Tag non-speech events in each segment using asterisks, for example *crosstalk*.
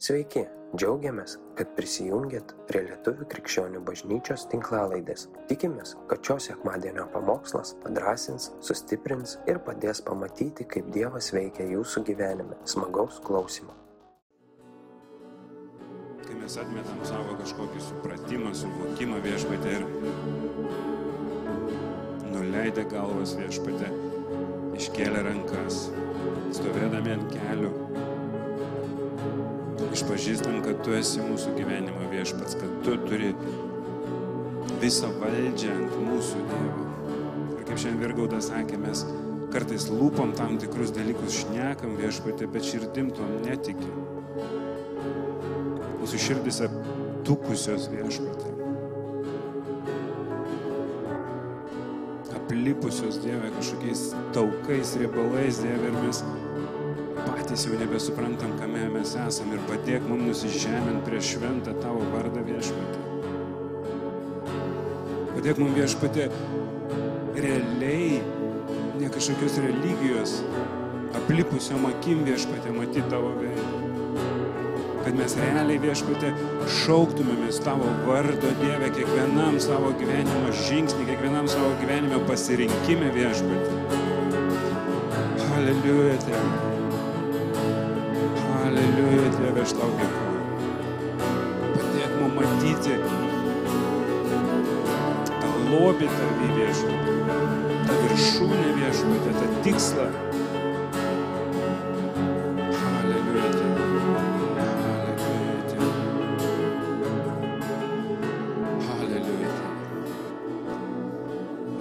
Sveiki, džiaugiamės, kad prisijungiat prie Lietuvių krikščionių bažnyčios tinklalaidės. Tikimės, kad šios sekmadienio pamokslas padrasins, sustiprins ir padės pamatyti, kaip Dievas veikia jūsų gyvenime. Smagaus klausimų. kai mes atmetam savo kažkokį supratimą, suvokimą viešpatė ir nuleidę galvas viešpatė, iškėlę rankas, stovėdami ant kelių, išpažįstam, kad tu esi mūsų gyvenimo viešpats, kad tu turi visą valdžią ant mūsų Dievo. Ir kaip šiandien Virgaudas sakė, mes kartais lūpom tam tikrus dalykus, šnekam viešpatė, bet širdim to netikim mūsų širdis aptukusios viešpatė. Aplipusios Dieve kažkokiais taukais, riebalais Dieve ir mes patys jau nebesuprantam, kame mes esam ir padėk mums nusižemint prieš šventą tavo vardą viešpatė. Padėk mums viešpatė realiai, ne kažkokios religijos, aplipusiom akim viešpatė matyti tavo veidą kad mes realiai viešpatė šauktumėmės tavo vardo Dieve kiekvienam savo gyvenimo žingsnį, kiekvienam savo gyvenimo pasirinkime viešpatė. Aleliuja Tėve. Aleliuja Tėve, aš tau dėkuoju. Padėk mums matyti tą lobį tavį viešpatė, tą viršūnę viešpatė, tą tikslą. Aleliuja Tėve. Aleliuja Tėve. Aleliuja Tėve.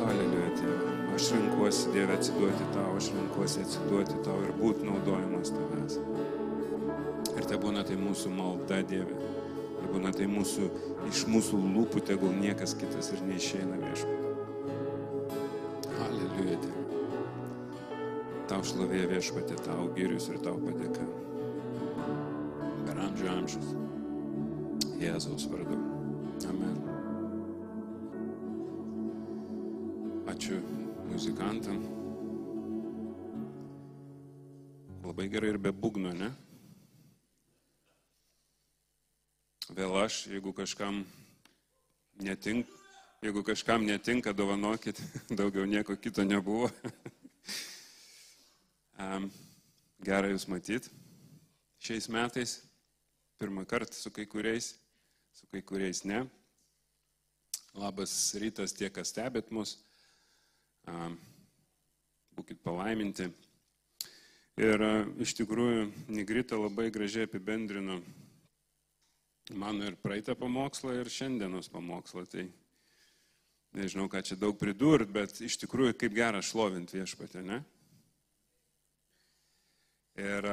Aleliuja Tėve. Aš renkuosi Dieve atsiduoti tau, aš renkuosi atsiduoti tau ir būti naudojamas tavęs. Ir būna tai mūsų malda Dieve. Tai būna tai mūsų, iš mūsų lūpų, tegul niekas kitas ir neišeina viešpatė. Aleliuja Dieve. Tau šlovė viešpatė, tau girius ir tau padėka. Per amžių amžius. Jėzaus vardu. Amen. Ačiū muzikantam. Labai gerai ir be būgno, ne? Vėl aš, jeigu kažkam netinka, jeigu kažkam netinka, dovanokit, *laughs* daugiau nieko kito nebuvo. *laughs* Gerai Jūs matyti. Šiais metais pirmą kartą su kai kuriais, su kai kuriais ne. Labas rytas tie, kas stebėt mus. Būkit palaiminti. Ir a, iš tikrųjų Nigrita labai gražiai apibendrino mano ir praeitą pamokslą, ir šiandienos pamokslą. Tai nežinau, ką čia daug pridurt, bet iš tikrųjų kaip gera šlovint viešpatę, ne? Ir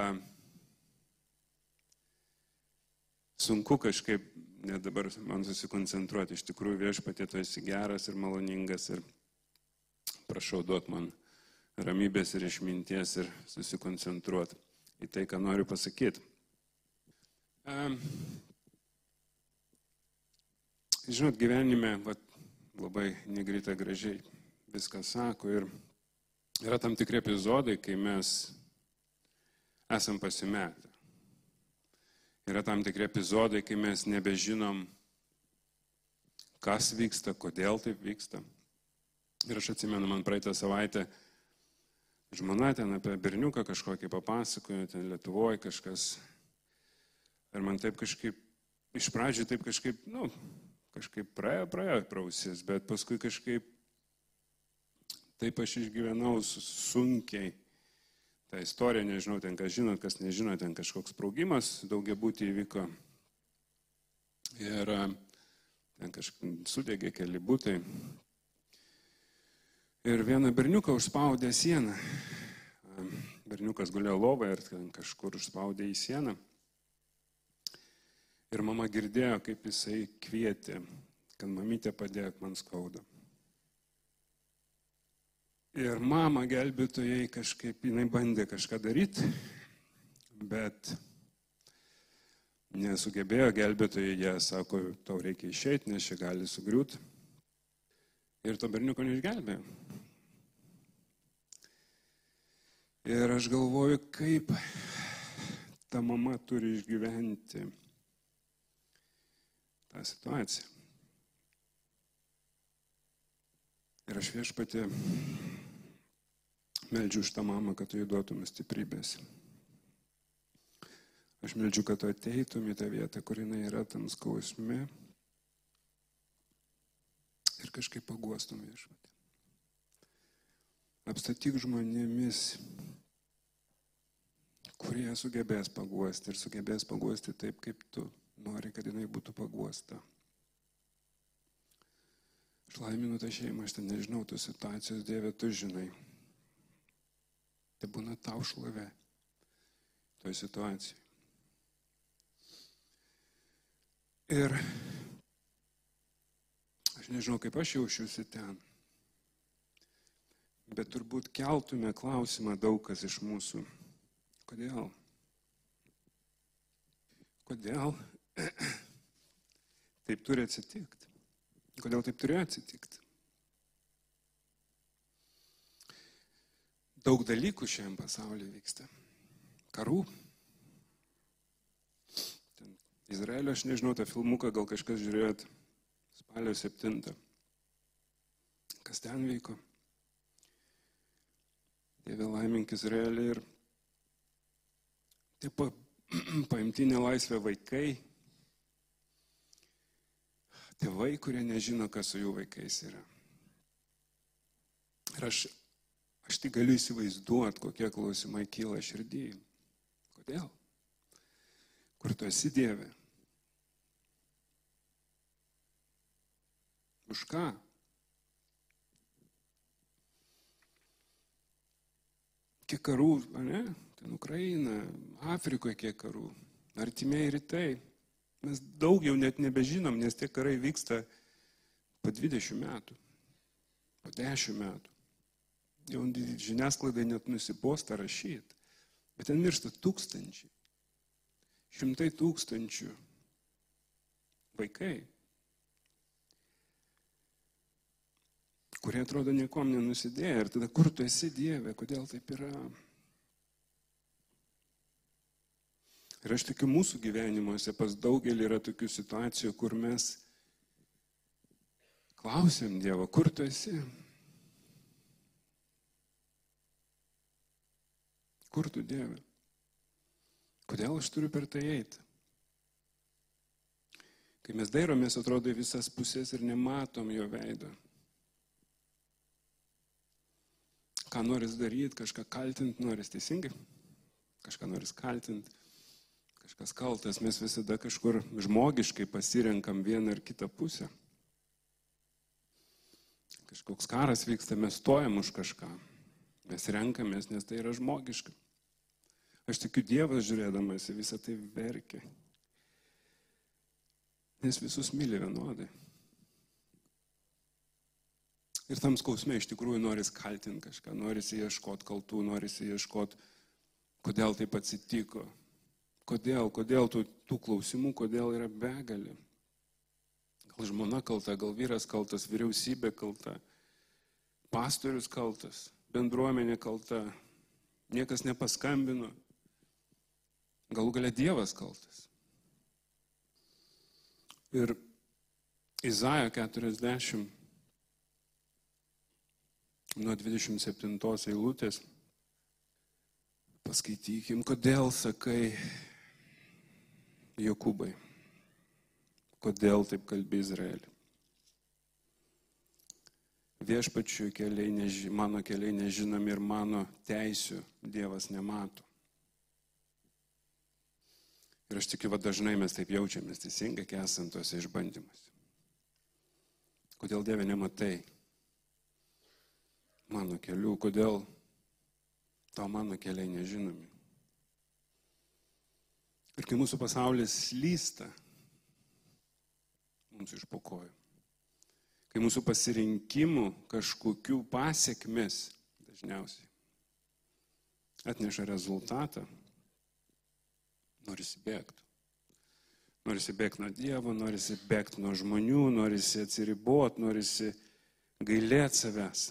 sunku kažkaip net dabar man susikoncentruoti. Iš tikrųjų viešpatė tu esi geras ir maloningas ir prašau duot man ramybės ir išminties ir susikoncentruoti į tai, ką noriu pasakyti. Um, žinot, gyvenime vat, labai negrita gražiai viską sako ir yra tam tikri epizodai, kai mes esam pasimetę. Yra tam tikri epizodai, kai mes nebežinom, kas vyksta, kodėl taip vyksta. Ir aš atsimenu, man praeitą savaitę žmona ten apie berniuką kažkokį papasakojo, ten Lietuvoje kažkas. Ir man taip kažkaip, iš pradžių taip kažkaip, nu, kažkaip praėjo, praėjo prausis, bet paskui kažkaip taip aš išgyvenau sunkiai tą istoriją, nežinau, ten kas žinot, kas nežinot, ten kažkoks sprogimas daugia būti įvyko. Ir ten kažkaip sudegė keli būtai. Ir vieną berniuką užspaudė sieną. Berniukas gulėjo lovoje ir ten kažkur užspaudė į sieną. Ir mama girdėjo, kaip jisai kvietė, kad mamytė padėk man skauda. Ir mama gelbėtojai kažkaip, jinai bandė kažką daryti, bet nesugebėjo gelbėtojai, jie sako, tau reikia išeiti, nes čia gali sugriūti. Ir to berniuko neišgelbėjo. Ir aš galvoju, kaip ta mama turi išgyventi tą situaciją. Ir aš viešpatė meldžiu už tą mamą, kad tu įduotum stiprybės. Aš meldžiu, kad tu ateitum į tą vietą, kur jinai yra tam skausme ir kažkaip paguostum viešpatį. Apstatyk žmonėmis, kurie sugebės paguosti ir sugebės paguosti taip, kaip tu nori, kad jinai būtų paguosta. Aš laiminu tą šeimą, aš ten nežinau tos situacijos, Dieve, tu žinai. Tai būna tau šlovė toj situacijai. Ir aš nežinau, kaip aš jaučiuosi ten, bet turbūt keltume klausimą daug kas iš mūsų. Kodėl? Kodėl taip turi atsitikti? Kodėl taip turėjo atsitikti? Daug dalykų šiam pasaulyje vyksta. Karų. Ten Izraelio, aš nežinau, tą filmuką gal kažkas žiūrėjot spalio 7. Kas ten vyko? Dieve laimink Izraelį ir taip *clears throat* paimti nelaisvę vaikai, tėvai, kurie nežino, kas su jų vaikais yra. Ir aš, aš tik galiu įsivaizduoti, kokie klausimai kyla širdį. Kodėl? Kur tu esi Dieve? Už ką? Kiek karų, ne? Ten Ukraina, Afrikoje kiek karų, artimieji rytai. Mes daug jau net nebežinom, nes tie karai vyksta po 20 metų, po 10 metų. Jau žiniasklaidai net nusiposta rašyti. Bet ten miršta tūkstančiai, šimtai tūkstančių vaikai, kurie atrodo niekom nenusidėjo. Ir tada kur tu esi Dieve, kodėl taip yra? Ir aš tikiu mūsų gyvenimuose pas daugelį yra tokių situacijų, kur mes klausim Dievo, kur tu esi? Kur tu Dieve? Kodėl aš turiu per tai eiti? Kai mes dairomės, atrodo visas pusės ir nematom jo veido. Ką noris daryti, kažką kaltinti noris teisingai, kažką noris kaltinti kažkas kaltas, mes visada kažkur žmogiškai pasirenkam vieną ar kitą pusę. Kažkoks karas vyksta, mes stojam už kažką. Mes renkamės, nes tai yra žmogiška. Aš tikiu Dievas žiūrėdamas į visą tai verkia. Nes visus myli vienodai. Ir tam skausme iš tikrųjų noris kaltinti kažką, norisi ieškoti kaltų, norisi ieškoti, kodėl taip atsitiko, Kodėl, kodėl tų, tų klausimų, kodėl yra begalė. Gal žmona kalta, gal vyras kaltas, vyriausybė kalta, pastorius kaltas, bendruomenė kalta, niekas nepaskambino, galų galia Dievas kaltas. Ir Izaja 40 nuo 27 eilutės paskaitykim, kodėl sakai, Jokūbai, kodėl taip kalbi Izraelį? Viešpačių keliai, neži, mano keliai nežinomi ir mano teisių Dievas nemato. Ir aš tikiu, kad dažnai mes taip jaučiamės teisingai, kai esame tuose išbandymuose. Kodėl Dieve nematai mano kelių, kodėl tau mano keliai nežinomi? Ir kai mūsų pasaulis slysta, mums išpokojų. Kai mūsų pasirinkimų kažkokių pasiekmes dažniausiai atneša rezultatą, norisi bėgti. Norisi bėgti nuo Dievo, norisi bėgti nuo žmonių, norisi atsiriboti, norisi gailėti savęs.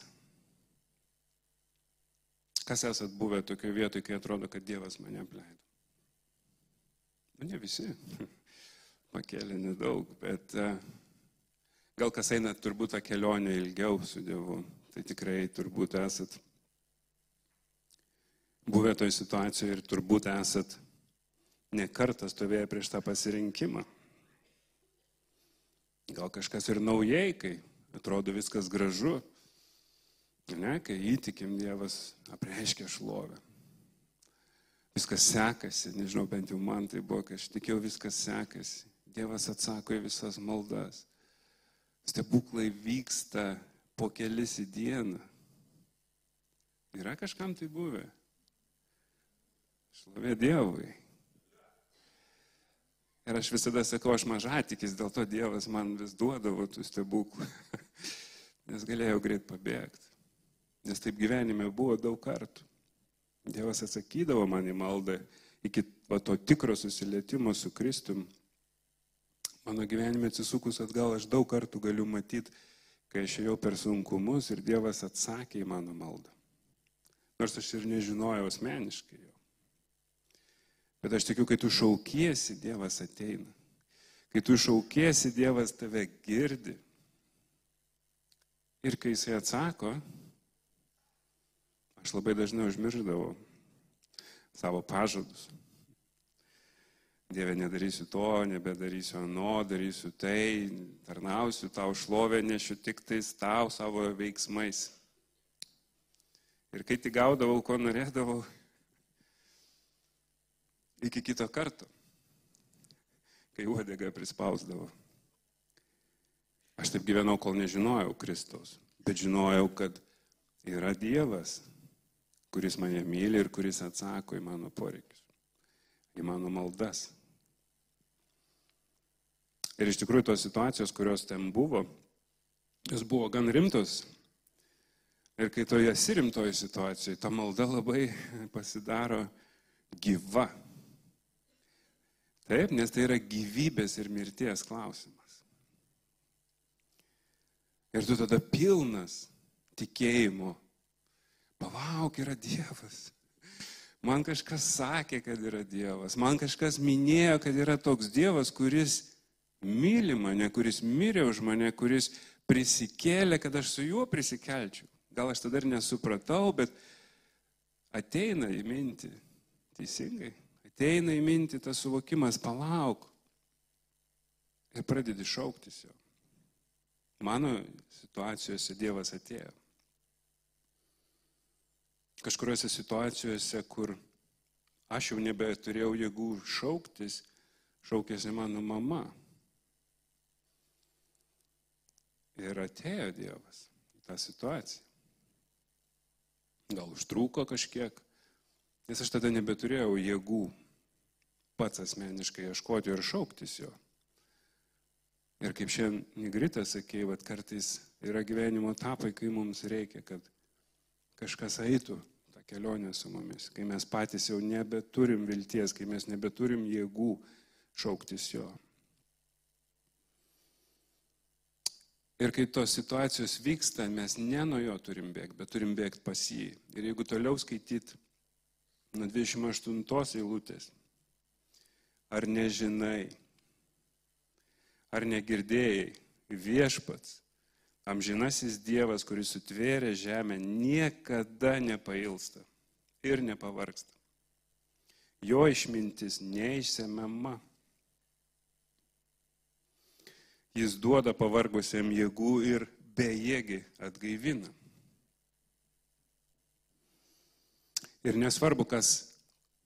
Kas esat buvę tokioje vietoje, kai atrodo, kad Dievas mane apleido? Nu, ne visi. *laughs* Pakėlė nedaug, bet e, gal kas eina turbūt tą kelionę ilgiau su Dievu, tai tikrai turbūt esat buvę toj situacijoje ir turbūt esat ne kartą stovėję prieš tą pasirinkimą. Gal kažkas ir naujai, kai atrodo viskas gražu, ne, kai įtikim Dievas apreiškia šlovę. Viskas sekasi, nežinau, bent jau man tai buvo, kai aš tikėjau, viskas sekasi. Dievas atsako į visas maldas. Stebuklai vyksta po kelis į dieną. Yra kažkam tai buvę. Šlovė Dievui. Ir aš visada sakau, aš mažatikis, dėl to Dievas man vis duodavo tų stebuklų, *laughs* nes galėjau greit pabėgti. Nes taip gyvenime buvo daug kartų. Dievas atsakydavo man į maldą iki va, to tikro susilietimo su Kristum. Mano gyvenime atsisukus atgal aš daug kartų galiu matyti, kai aš ėjau per sunkumus ir Dievas atsakė į mano maldą. Nors aš ir nežinojau asmeniškai jo. Bet aš tikiu, kai tu šaukiesi, Dievas ateina. Kai tu šaukiesi, Dievas tave girdi. Ir kai jisai atsako, aš labai dažnai užmirždavau savo pažadus. Dieve, nedarysiu to, nebedarysiu ano, darysiu tai, tarnausiu tau šlovę, nešiu tik tais tau savo veiksmais. Ir kai tik gaudavau, ko norėdavau, iki kito karto, kai uodega prispausdavo. Aš taip gyvenau, kol nežinojau Kristaus, bet žinojau, kad yra Dievas, kuris mane myli ir kuris atsako į mano poreikius, į mano maldas. Ir iš tikrųjų tos situacijos, kurios ten buvo, jos buvo gan rimtos. Ir kai toje rimtoje situacijoje, ta malda labai pasidaro gyva. Taip, nes tai yra gyvybės ir mirties klausimas. Ir tu tada pilnas tikėjimo. Palauk, yra Dievas. Man kažkas sakė, kad yra Dievas. Man kažkas minėjo, kad yra toks Dievas, kuris myli mane, kuris mirė už mane, kuris prisikėlė, kad aš su juo prisikelčiau. Gal aš tada ir nesupratau, bet ateina į mintį. Teisingai ateina į mintį tas suvokimas, palauk. Ir pradedi šauktis jo. Mano situacijose Dievas atėjo. Kažkuriuose situacijose, kur aš jau nebeturėjau jėgų šauktis, šaukėsi mano mama. Ir atėjo Dievas į tą situaciją. Gal užtruko kažkiek, nes aš tada nebeturėjau jėgų pats asmeniškai ieškoti ir šauktis jo. Ir kaip šiandien Nigrita sakė, kad kartais yra gyvenimo etapai, kai mums reikia, kad kažkas eitų tą kelionę su mumis, kai mes patys jau nebeturim vilties, kai mes nebeturim jėgų šauktis jo. Ir kai tos situacijos vyksta, mes ne nuo jo turim bėgti, bet turim bėgti pas jį. Ir jeigu toliau skaityti nuo 28 eilutės, Ar nežinai? Ar negirdėjai? Viešpats, amžinasis Dievas, kuris sutvėrė žemę, niekada nepailsta ir nepavarksta. Jo išmintis neišsemiama. Jis duoda pavargusiam jėgų ir bejėgi atgaivina. Ir nesvarbu, kas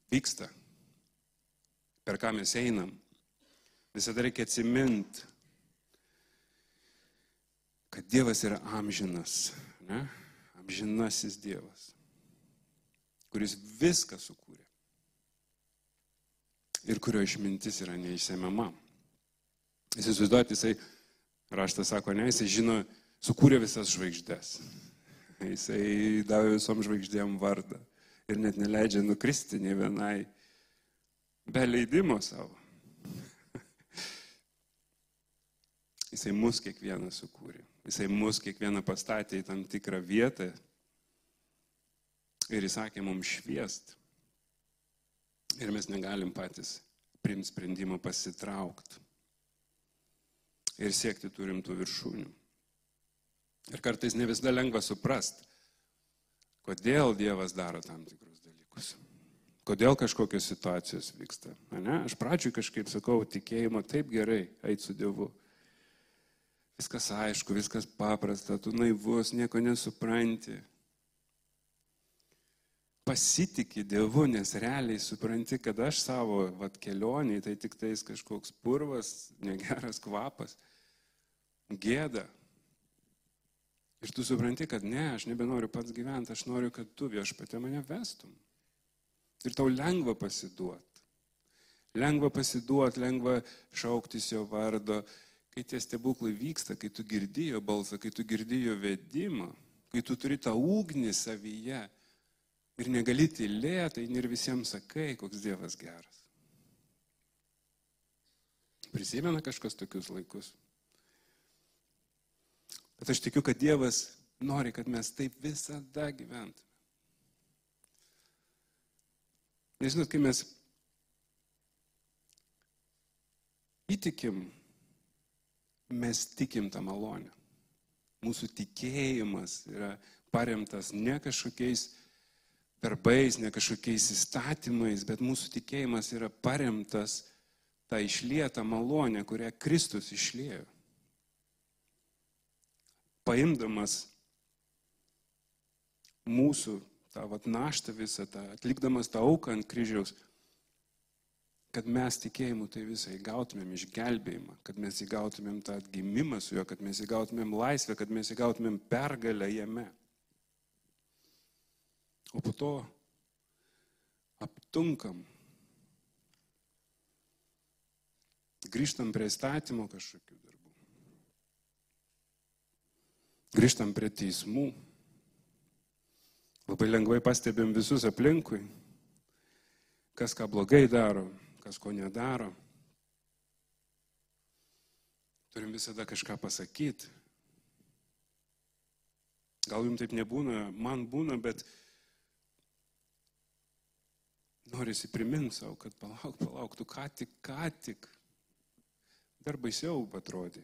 vyksta, per ką mes einam. Visada reikia atsiminti, kad Dievas yra amžinas, ne? amžinasis Dievas, kuris viską sukūrė ir kurio išmintis yra neišsemiama. Jis įsivaizduojate, jisai, raštas sako, ne, jisai žino, sukūrė visas žvaigždės. Jisai davė visom žvaigždėm vardą ir net neleidžia nukristi ne vienai be leidimo savo. Jisai mus kiekvieną sukūrė. Jisai mus kiekvieną pastatė į tam tikrą vietą ir įsakė mums šviest. Ir mes negalim patys priimti sprendimą pasitraukti. Ir siekti turim tų viršūnių. Ir kartais ne visada lengva suprasti, kodėl Dievas daro tam tikrus dalykus. Kodėl kažkokios situacijos vyksta. Ne? Aš pradžiui kažkaip sakau, tikėjimo taip gerai, eit su Dievu. Viskas aišku, viskas paprasta, tu naivus, nieko nesupranti pasitikė Dievu, nes realiai supranti, kad aš savo vat, kelionį, tai tik tais kažkoks purvas, negeras kvapas, gėda. Ir tu supranti, kad ne, aš nebenoriu pats gyventi, aš noriu, kad tu viešpatė mane vestum. Ir tau lengva pasiduoti. Lengva pasiduoti, lengva šauktis jo vardo, kai tie stebuklai vyksta, kai tu girdėjo balsą, kai tu girdėjo vedimą, kai tu turi tą ugnį savyje ir negali tylėti, ir visiems sakai, koks Dievas geras. Prisimena kažkas tokius laikus. Bet aš tikiu, kad Dievas nori, kad mes taip visada gyventume. Nežinot, kai mes įtikim, mes tikim tą malonę. Mūsų tikėjimas yra paremtas ne kažkokiais darbais, ne kažkokiais įstatymais, bet mūsų tikėjimas yra paremtas tą išlietą malonę, kurią Kristus išlėjo. Paimdamas mūsų tą vat, naštą visą, tą, atlikdamas tą auką ant kryžiaus, kad mes tikėjimu tai visą įgautumėm išgelbėjimą, kad mes įgautumėm tą atgimimą su juo, kad mes įgautumėm laisvę, kad mes įgautumėm pergalę jame. O po to aptunkam. Grįžtam prie įstatymo kažkokių darbų. Grįžtam prie teismų. Labai lengvai pastebėm visus aplinkui, kas ką blogai daro, kas ko nedaro. Turim visada kažką pasakyti. Gal jums taip nebūna, man būna, bet Norisi priminti savo, kad palauk, palauk, tu ką tik, ką tik. Dar baisiau atrodė.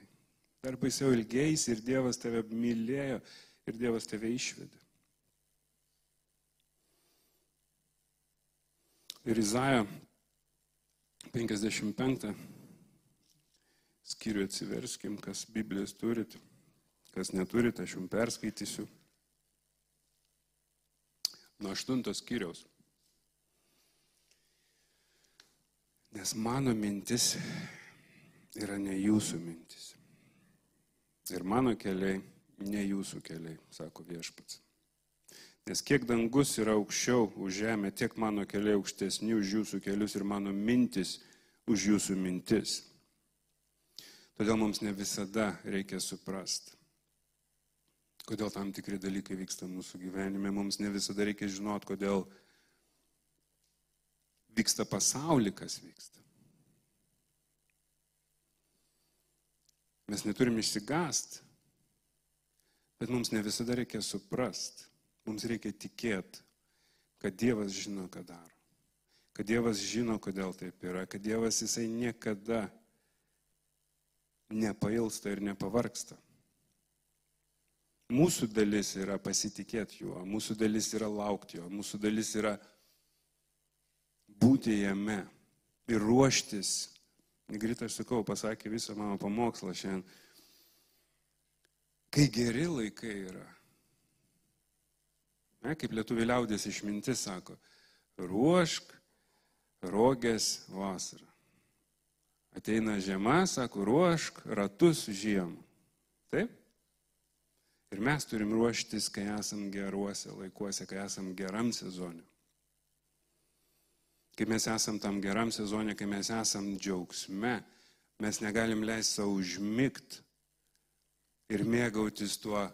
Dar baisiau ilgiais ir Dievas tave mylėjo ir Dievas tave išvedė. Ir Izaja 55 skyrių atsiverskim, kas Biblijas turit, kas neturit, aš jums perskaitysiu. Nuo aštuntos skyriaus. Nes mano mintis yra ne jūsų mintis. Ir mano keliai ne jūsų keliai, sako viešpats. Nes kiek dangus yra aukščiau už žemę, tiek mano keliai aukštesni už jūsų kelius ir mano mintis už jūsų mintis. Todėl mums ne visada reikia suprasti, kodėl tam tikri dalykai vyksta mūsų gyvenime. Mums ne visada reikia žinoti, kodėl vyksta pasaulį, kas vyksta. Mes neturim išsigast, bet mums ne visada reikia suprast. Mums reikia tikėti, kad Dievas žino, ką daro. Kad Dievas žino, kodėl taip yra. Kad Dievas jisai niekada nepailsta ir nepavarksta. Mūsų dalis yra pasitikėti juo, mūsų dalis yra laukti jo, mūsų dalis yra būti jame ir ruoštis. Grita, aš sakau, pasakė visą mano pamokslą šiandien. Kai geri laikai yra, ne, kaip lietuvių liaudės išmintis sako, ruošk rogės vasarą. Ateina žiema, sako, ruošk ratus žiemą. Taip? Ir mes turim ruoštis, kai esam geruose laikuose, kai esam geram sezonui kai mes esam tam geram sezonė, kai mes esam džiaugsme, mes negalim leisti savo užmigti ir mėgautis tuo,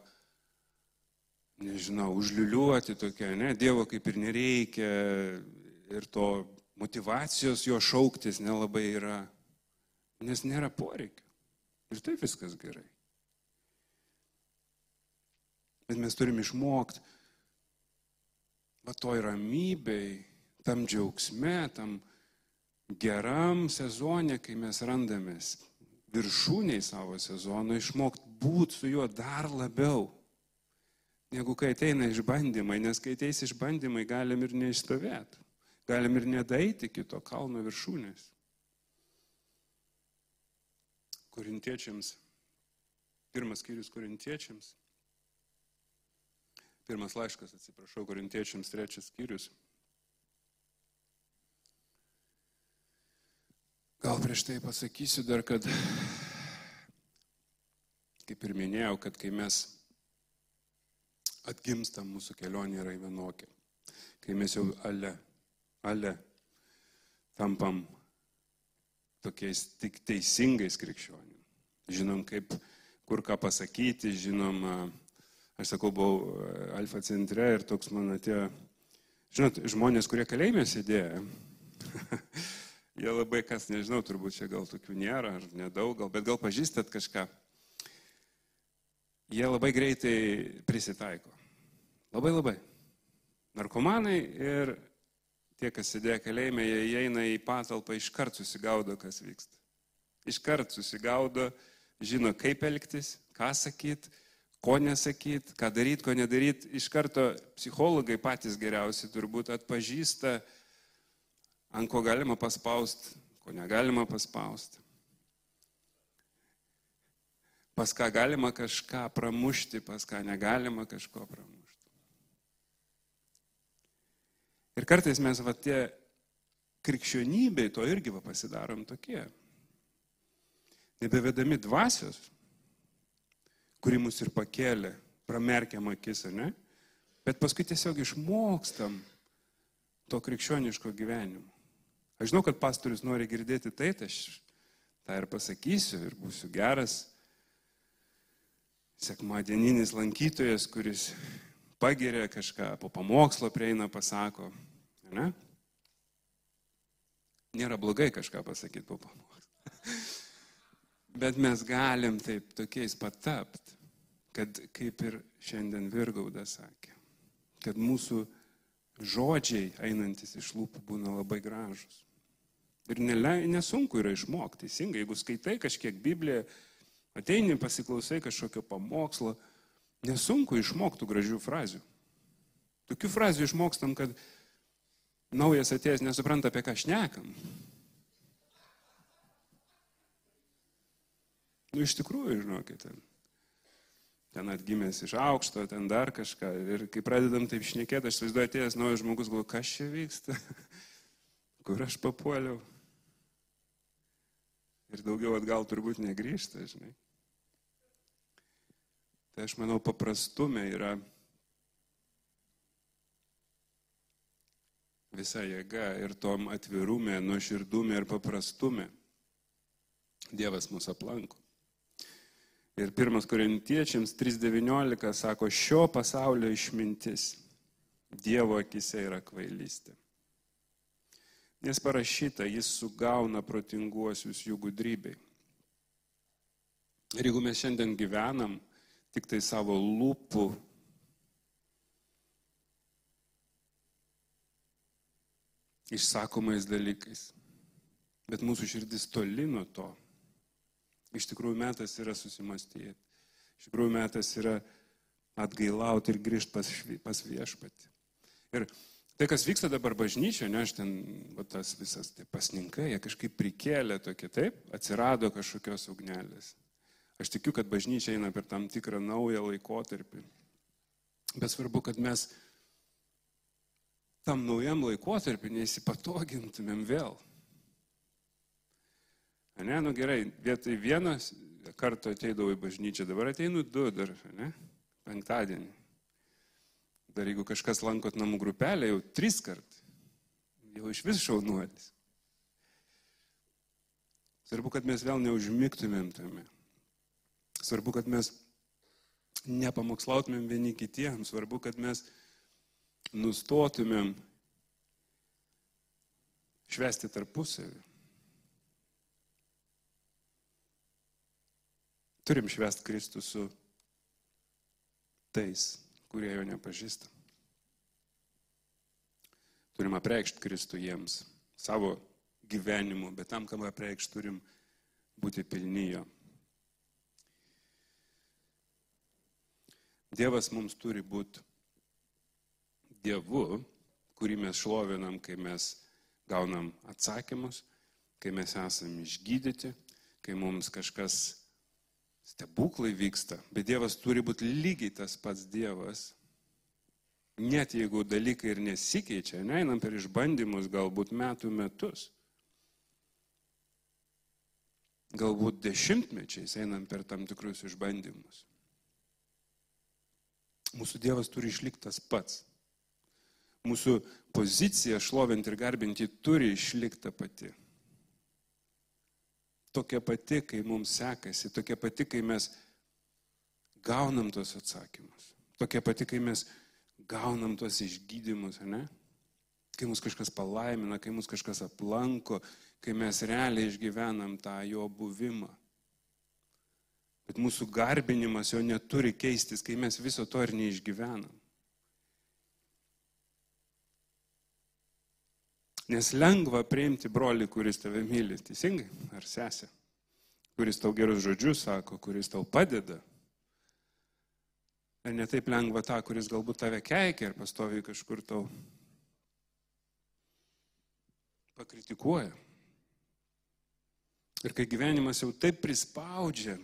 nežinau, užliuliuoti tokia, ne, Dievo kaip ir nereikia ir to motivacijos jo šauktis nelabai yra, nes nėra poreikio. Ir taip viskas gerai. Bet mes turim išmokti, va toj ramybei, tam džiaugsme, tam geram sezonė, kai mes randamės viršūniai savo sezono, išmokti būti su juo dar labiau, negu kai ateina išbandymai, nes kai ateis išbandymai, galim ir neišstovėti, galim ir nedaiti kito kalno viršūnės. Korintiečiams, pirmas skyrius korintiečiams, pirmas laiškas, atsiprašau, korintiečiams trečias skyrius. Gal prieš tai pasakysiu dar, kad, kaip ir minėjau, kad kai mes atgimstam, mūsų kelionė yra vienokia. Kai mes jau ale, ale tampam tokiais tik teisingais krikščionim. Žinom, kaip, kur ką pasakyti, žinom, aš sakau, buvau Alfa centre ir toks man atėjo, žinot, žmonės, kurie kalėjime sėdėjo. *laughs* Jie labai kas, nežinau, turbūt čia gal tokių nėra, ar nedaug, gal, bet gal pažįstat kažką. Jie labai greitai prisitaiko. Labai labai. Narkomanai ir tie, kas sėdėjo kalėjime, jie įeina į patalpą, iškart susigaudo, kas vyksta. Iškart susigaudo, žino, kaip elgtis, ką sakyti, ko nesakyti, ką daryti, ko nedaryti. Iš karto psichologai patys geriausi turbūt atpažįsta, ant ko galima paspausti, ko negalima paspausti. Pas ką galima kažką pramušti, pas ką negalima kažko pramušti. Ir kartais mes va tie krikščionybei to irgi va pasidarom tokie. Nebevedami dvasios, kuri mus ir pakėlė, pramerkiam akis, ne? Bet paskui tiesiog išmokstam to krikščioniško gyvenimo. Aš žinau, kad pastorius nori girdėti tai, tai aš tą ir pasakysiu ir būsiu geras sekmadieninis lankytojas, kuris pagiria kažką, po pamokslo prieina, pasako. Ne? Nėra blogai kažką pasakyti po pamokslo. Bet mes galim taip tokiais patapti, kad kaip ir šiandien Virgaudas sakė, kad mūsų žodžiai einantis iš lūpų būna labai gražus. Ir nesunku yra išmokti, teisingai, jeigu skaitai kažkiek Bibliją, ateini, pasiklausai kažkokio pamokslo, nesunku išmokti gražių frazių. Tokių frazių išmokstam, kad naujas atėjęs nesupranta, apie ką šnekam. Nu, iš tikrųjų, žinokit, ten, ten atgimęs iš aukšto, ten dar kažką. Ir kai pradedam taip šnekėti, aš vaizduoju atėjęs naujas žmogus, galvoju, kas čia vyksta, *laughs* kur aš papuoliau ir daugiau atgal turbūt negrįžta, žinai. Tai aš manau, paprastume yra visa jėga ir tom atvirume, nuoširdume ir paprastume Dievas mus aplanko. Ir pirmas korintiečiams 3.19 sako, šio pasaulio išmintis Dievo akise yra kvailystė. Nes parašyta, jis sugauna protinguosius jų gudrybei. Ir jeigu mes šiandien gyvenam tik tai savo lūpų išsakomais dalykais, bet mūsų širdis toli nuo to, iš tikrųjų metas yra susimastyti. Iš tikrųjų metas yra atgailauti ir grįžti pas, pas viešpatį. Ir Tai, kas vyksta dabar bažnyčioje, ne, aš ten, va, tas visas tai pasninkai, jie kažkaip prikėlė tokie, taip, atsirado kažkokios ugnelės. Aš tikiu, kad bažnyčia eina per tam tikrą naują laikotarpį. Bet svarbu, kad mes tam naujam laikotarpį neįsipatogintumėm vėl. Ne, nu gerai, vietoj vienas karto ateidavau į bažnyčią, dabar ateinu du dar, ne, penktadienį. Dar jeigu kažkas lankot namų grupelę, jau tris kart, jau iš vis šaunuolis. Svarbu, kad mes vėl neužmygtumėm tame. Svarbu, kad mes nepamokslautumėm vieni kitiems. Svarbu, kad mes nustotumėm švesti tarpusavį. Turim švesti Kristų su tais, kurie jo nepažįsta. Turim apreikšti Kristų jiems savo gyvenimu, bet tam, kam apreikš, turim būti pilnyjo. Dievas mums turi būti Dievu, kurį mes šlovinam, kai mes gaunam atsakymus, kai mes esame išgydyti, kai mums kažkas stebuklai vyksta. Bet Dievas turi būti lygiai tas pats Dievas. Net jeigu dalykai ir nesikeičia, neinam per išbandymus galbūt metų metus. Galbūt dešimtmečiais einam per tam tikrus išbandymus. Mūsų Dievas turi išlikti tas pats mūsų pozicija šlovinti ir garbinti turi išlikti ta pati. Tokia pati, kai mums sekasi, tokia pati, kai mes gaunam tos atsakymus. Tokia pati, kai mes gaunam tos išgydymus, ne? Kai mus kažkas palaimina, kai mus kažkas aplanko, kai mes realiai išgyvenam tą jo buvimą. Bet mūsų garbinimas jo neturi keistis, kai mes viso to ir neišgyvenam. Nes lengva priimti brolį, kuris tave myli, teisingai, ar sesė, kuris tau gerus žodžius sako, kuris tau padeda. Ir netaip lengva tą, kuris galbūt tave keikia ir pastovi kažkur tau pakritikuoja. Ir kai gyvenimas jau taip prispaudžia,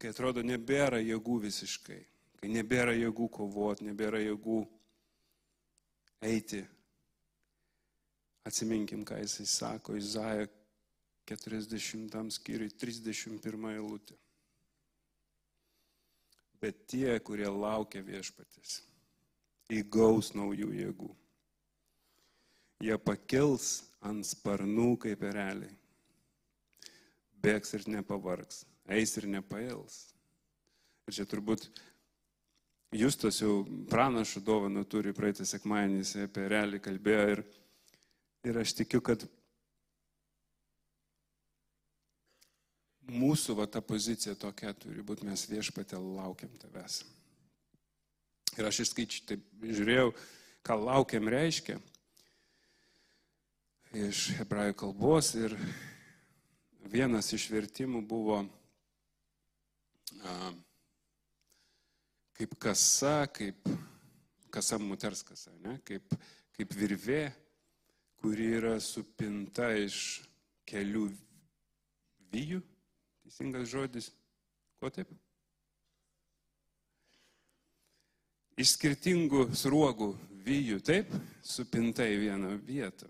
kai atrodo nebėra jėgų visiškai, kai nebėra jėgų kovoti, nebėra jėgų eiti Atsiminkim, ką jisai sako, Izaja 40 skyriui 31 eilutė. Bet tie, kurie laukia viešpatės, įgaus naujų jėgų. Jie pakils ant sparnų kaip ereliai. Bėgs ir nepavargs, eis ir nepails. Ir čia turbūt Justas jau pranašų dovanų turi praeitą sekmadienį, jis apie erelį kalbėjo ir Ir aš tikiu, kad mūsų va ta pozicija tokia turi būti, mes viešpatė laukiam tavęs. Ir aš išskaičiu, taip žiūrėjau, ką laukiam reiškia iš hebrajų kalbos ir vienas iš vertimų buvo a, kaip kasa, kaip kasa moters kasa, ne? kaip, kaip virvė kuri yra supinta iš kelių vyjų, teisingas žodis, ko taip? Iš skirtingų sruogų vyjų, taip, supinta į vieną vietą.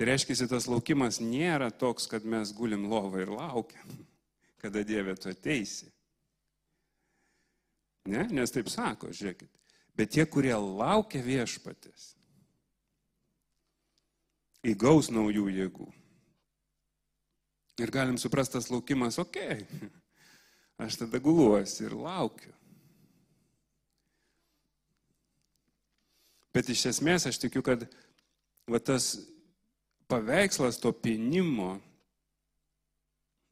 Tai reiškia, tas laukimas nėra toks, kad mes gulim lovą ir laukiam, *laughs* kada Dieve tu ateisi. Ne, nes taip sako, žiūrėkit. Bet tie, kurie laukia viešpatės, įgaus naujų jėgų. Ir galim suprasti tas laukimas, okei, okay. aš tada guluosi ir laukiu. Bet iš esmės aš tikiu, kad va, tas paveikslas to pinimo,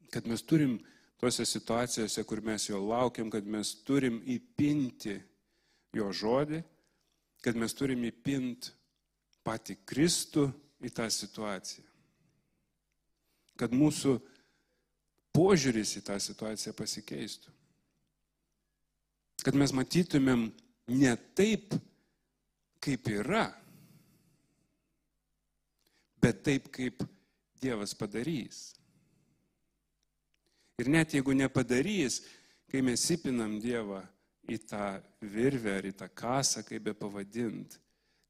kad mes turim tose situacijose, kur mes jo laukiam, kad mes turim įpinti jo žodį, kad mes turim įpinti patį Kristų į tą situaciją. Kad mūsų požiūris į tą situaciją pasikeistų. Kad mes matytumėm ne taip, kaip yra, bet taip, kaip Dievas padarys. Ir net jeigu nepadarys, kai mes įpinam Dievą į tą virvę ar į tą kasą, kaip be pavadint,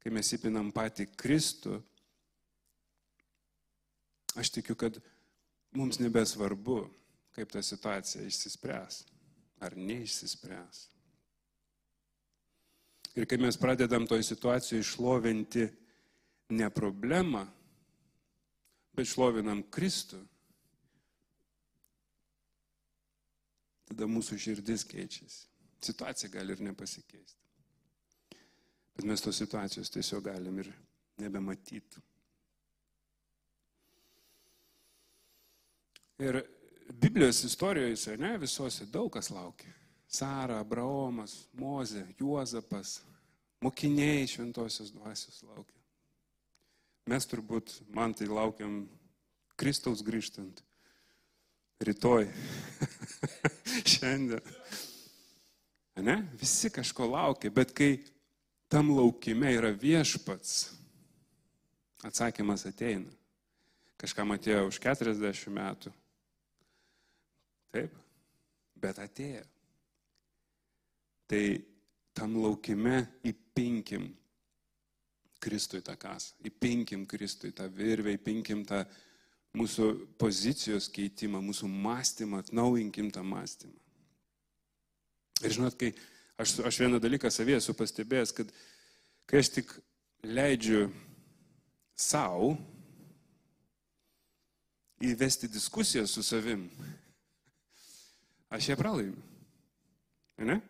kai mes įpinam patį Kristų, Aš tikiu, kad mums nebesvarbu, kaip ta situacija išsispręs ar neišsispręs. Ir kai mes pradedam toj situacijoje išlovinti ne problemą, bet šlovinam Kristų, tada mūsų širdis keičiasi. Situacija gali ir nepasikeisti. Bet mes tos situacijos tiesiog galim ir nebematyti. Ir Biblijos istorijoje, ne, visose daug kas laukia. Sara, Abraomas, Mozė, Juozapas, mokiniai šventosios dvasios laukia. Mes turbūt, man tai laukiam Kristaus grįžtant. Rytoj. *laughs* Šiandien. Ne? Visi kažko laukia, bet kai tam laukime yra viešpats, atsakymas ateina. Kažkam atėjo už 40 metų. Taip, bet atėjo. Tai tam laukime įpinkim Kristui tą kasą, įpinkim Kristui tą virvę, įpinkim tą mūsų pozicijos keitimą, mūsų mąstymą, atnaujinkim tą mąstymą. Ir žinot, kai aš, aš vieną dalyką savie esu pastebėjęs, kad kai aš tik leidžiu savo įvesti diskusiją su savim, aš ją pralaimiu. Ne?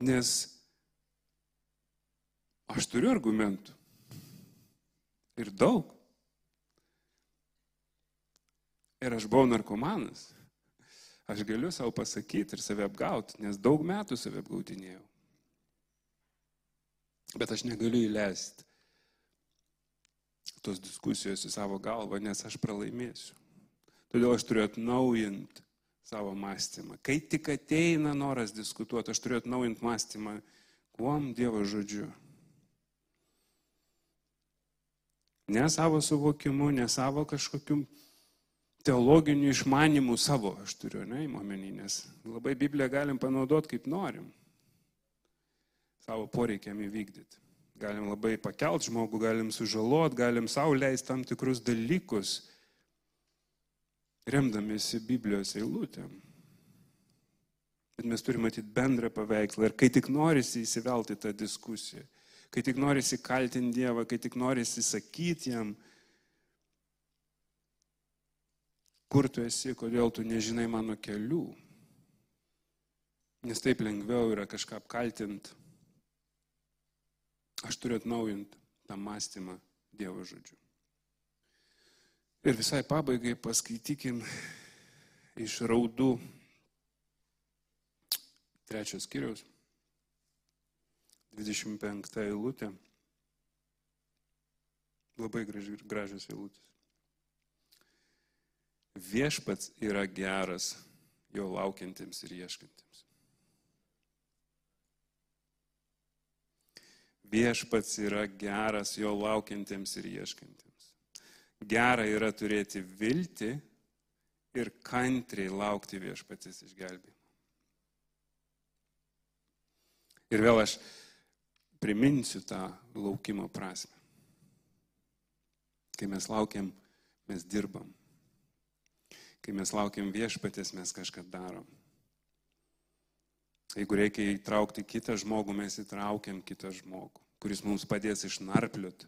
Nes aš turiu argumentų. Ir daug. Ir aš buvau narkomanas. Aš galiu savo pasakyti ir save apgauti, nes daug metų save apgautinėjau. Bet aš negaliu įleisti tos diskusijos į savo galvą, nes aš pralaimėsiu. Todėl aš turiu atnaujinti savo mąstymą. Kai tik ateina noras diskutuoti, aš turiu atnaujinti mąstymą, kuom Dievo žodžiu. Ne savo suvokimu, ne savo kažkokiu teologinių išmanimų savo, aš turiu, ne, įmomenį, nes labai Bibliją galim panaudoti kaip norim. Savo poreikiam įvykdyti. Galim labai pakelt žmogų, galim sužalot, galim savo leisti tam tikrus dalykus, remdamiesi Biblijos eilutėm. Bet mes turime matyti bendrą paveikslą ir kai tik norisi įsivelti tą diskusiją, kai tik norisi kaltinti Dievą, kai tik norisi sakyti jam, kur tu esi, kodėl tu nežinai mano kelių. Nes taip lengviau yra kažką apkaltinti. Aš turiu atnaujinti tą mąstymą Dievo žodžiu. Ir visai pabaigai paskaitykim iš raudų trečios kiriaus, 25 eilutė. Labai gražios eilutės. Viešpats yra geras jo laukiantiems ir ieškantiems. Viešpats yra geras jo laukiantiems ir ieškantiems. Gera yra turėti viltį ir kantriai laukti viešpatės išgelbėjimo. Ir vėl aš priminsiu tą laukimo prasme. Kai mes laukiam, mes dirbam. Kai mes laukiam viešpatės, mes kažką darom. Jeigu reikia įtraukti kitą žmogų, mes įtraukiam kitą žmogų, kuris mums padės išnarpliot.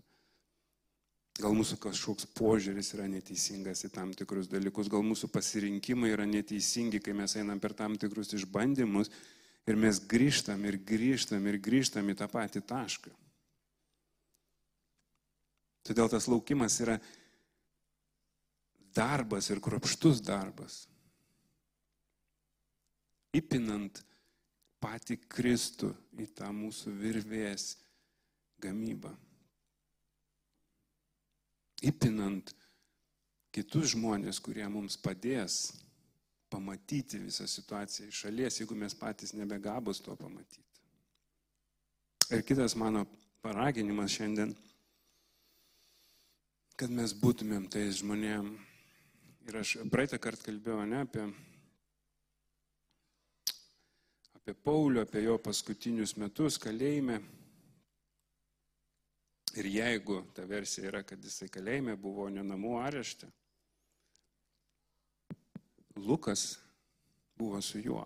Gal mūsų kažkoks požiūris yra neteisingas į tam tikrus dalykus, gal mūsų pasirinkimai yra neteisingi, kai mes einam per tam tikrus išbandymus ir mes grįžtam ir grįžtam ir grįžtam į tą patį tašką. Todėl tas laukimas yra darbas ir kruopštus darbas. Įpinant patį Kristų į tą mūsų virvės gamybą. Įpinant kitus žmonės, kurie mums padės pamatyti visą situaciją iš šalies, jeigu mes patys nebegabus to pamatyti. Ir kitas mano paraginimas šiandien, kad mes būtumėm tais žmonėm, Ir aš praeitą kartą kalbėjau ne apie, apie Paulių, apie jo paskutinius metus kalėjime. Ir jeigu ta versija yra, kad jisai kalėjime buvo ne namų arešte, Lukas buvo su juo.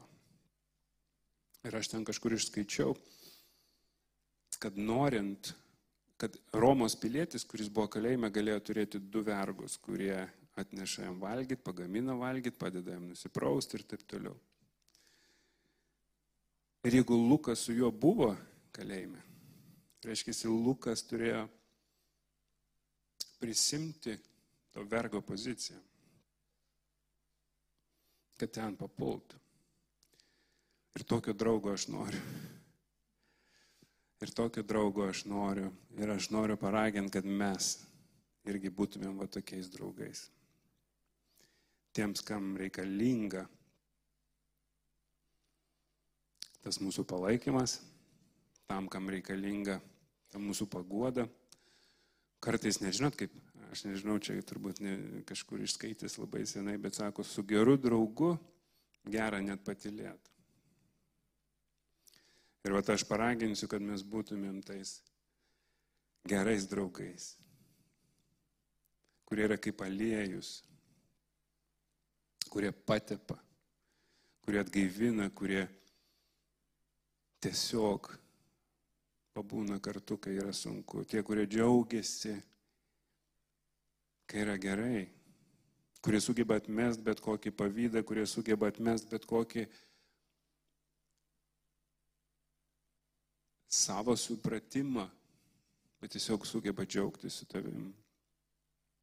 Ir aš ten kažkur išskaičiau, kad norint, kad Romos pilietis, kuris buvo kalėjime, galėjo turėti du vergus, kurie atneša jam valgyti, pagamina valgyti, padeda jam nusiprausti ir taip toliau. Ir jeigu Lukas su juo buvo kalėjime, reiškia, Lukas turėjo prisimti to vergo poziciją, kad ten papultų. Ir tokio draugo aš noriu. Ir tokio draugo aš noriu. Ir aš noriu paraginti, kad mes irgi būtumėm va tokiais draugais. Tiems, kam reikalinga tas mūsų palaikymas, tam, kam reikalinga ta mūsų paguoda. Kartais nežinot, kaip, aš nežinau, čia turbūt ne, kažkur išskaitęs labai senai, bet sako, su geru draugu gera net patilėti. Ir va aš paraginsiu, kad mes būtumėm tais gerais draugais, kurie yra kaip aliejus, kurie patepa, kurie atgaivina, kurie tiesiog pabūna kartu, kai yra sunku. Tie, kurie džiaugiasi, kai yra gerai, kurie sugeba atmest bet kokį pavydą, kurie sugeba atmest bet kokį savo supratimą, bet tiesiog sugeba džiaugtis su tavim,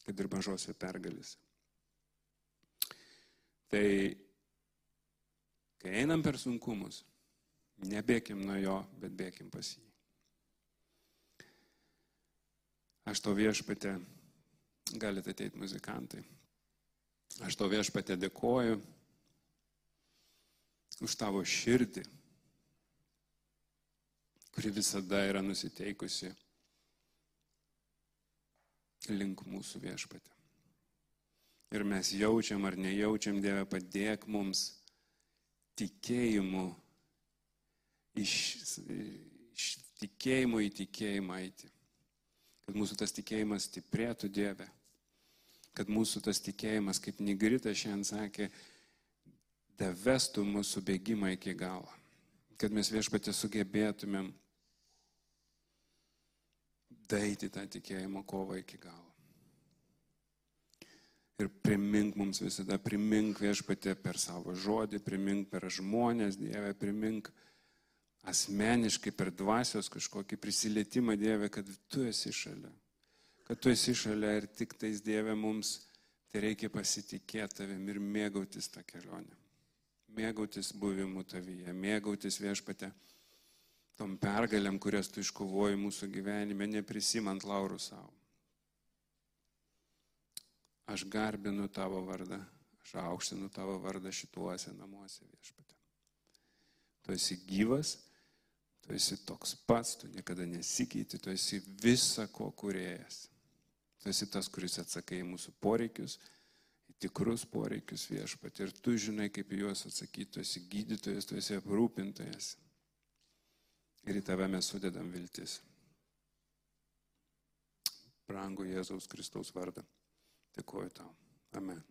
kad ir mažose pergalėse. Tai kai einam per sunkumus, nebėkim nuo jo, bet bėkim pas jį. Aš to viešpatė, galite ateiti muzikantai, aš to viešpatė dėkoju už tavo širdį, kuri visada yra nusiteikusi link mūsų viešpatė. Ir mes jaučiam ar nejaučiam, Dieve, padėk mums tikėjimu, iš, iš tikėjimo į tikėjimą eiti. Kad mūsų tas tikėjimas stiprėtų Dieve. Kad mūsų tas tikėjimas, kaip Nigrita šiandien sakė, davestų mūsų bėgimą iki galo. Kad mes viešpatė sugebėtumėm daeiti tą tikėjimo kovą iki galo. Ir primink mums visada, primink viešpatė per savo žodį, primink per žmonės, Dieve, primink asmeniškai per dvasios kažkokį prisilietimą Dieve, kad tu esi šalia. Kad tu esi šalia ir tik tais Dieve mums tai reikia pasitikėti tavim ir mėgautis tą kelionę. Mėgautis buvimu tavyje, mėgautis viešpatė tom pergalėm, kurias tu iškovoji mūsų gyvenime, neprisimant laurų savo. Aš garbinu tavo vardą, aš aukštinu tavo vardą šituose namuose viešpatė. Tu esi gyvas, tu esi toks pats, tu niekada nesikeiti, tu esi visa ko kuriejas. Tu esi tas, kuris atsakai į mūsų poreikius, į tikrus poreikius viešpatė. Ir tu žinai, kaip juos atsakyti, tu esi gydytojas, tu esi aprūpintojas. Ir į tave mes sudedam viltis. Brangu Jėzaus Kristaus vardą. Dėkuoju tau. Amen.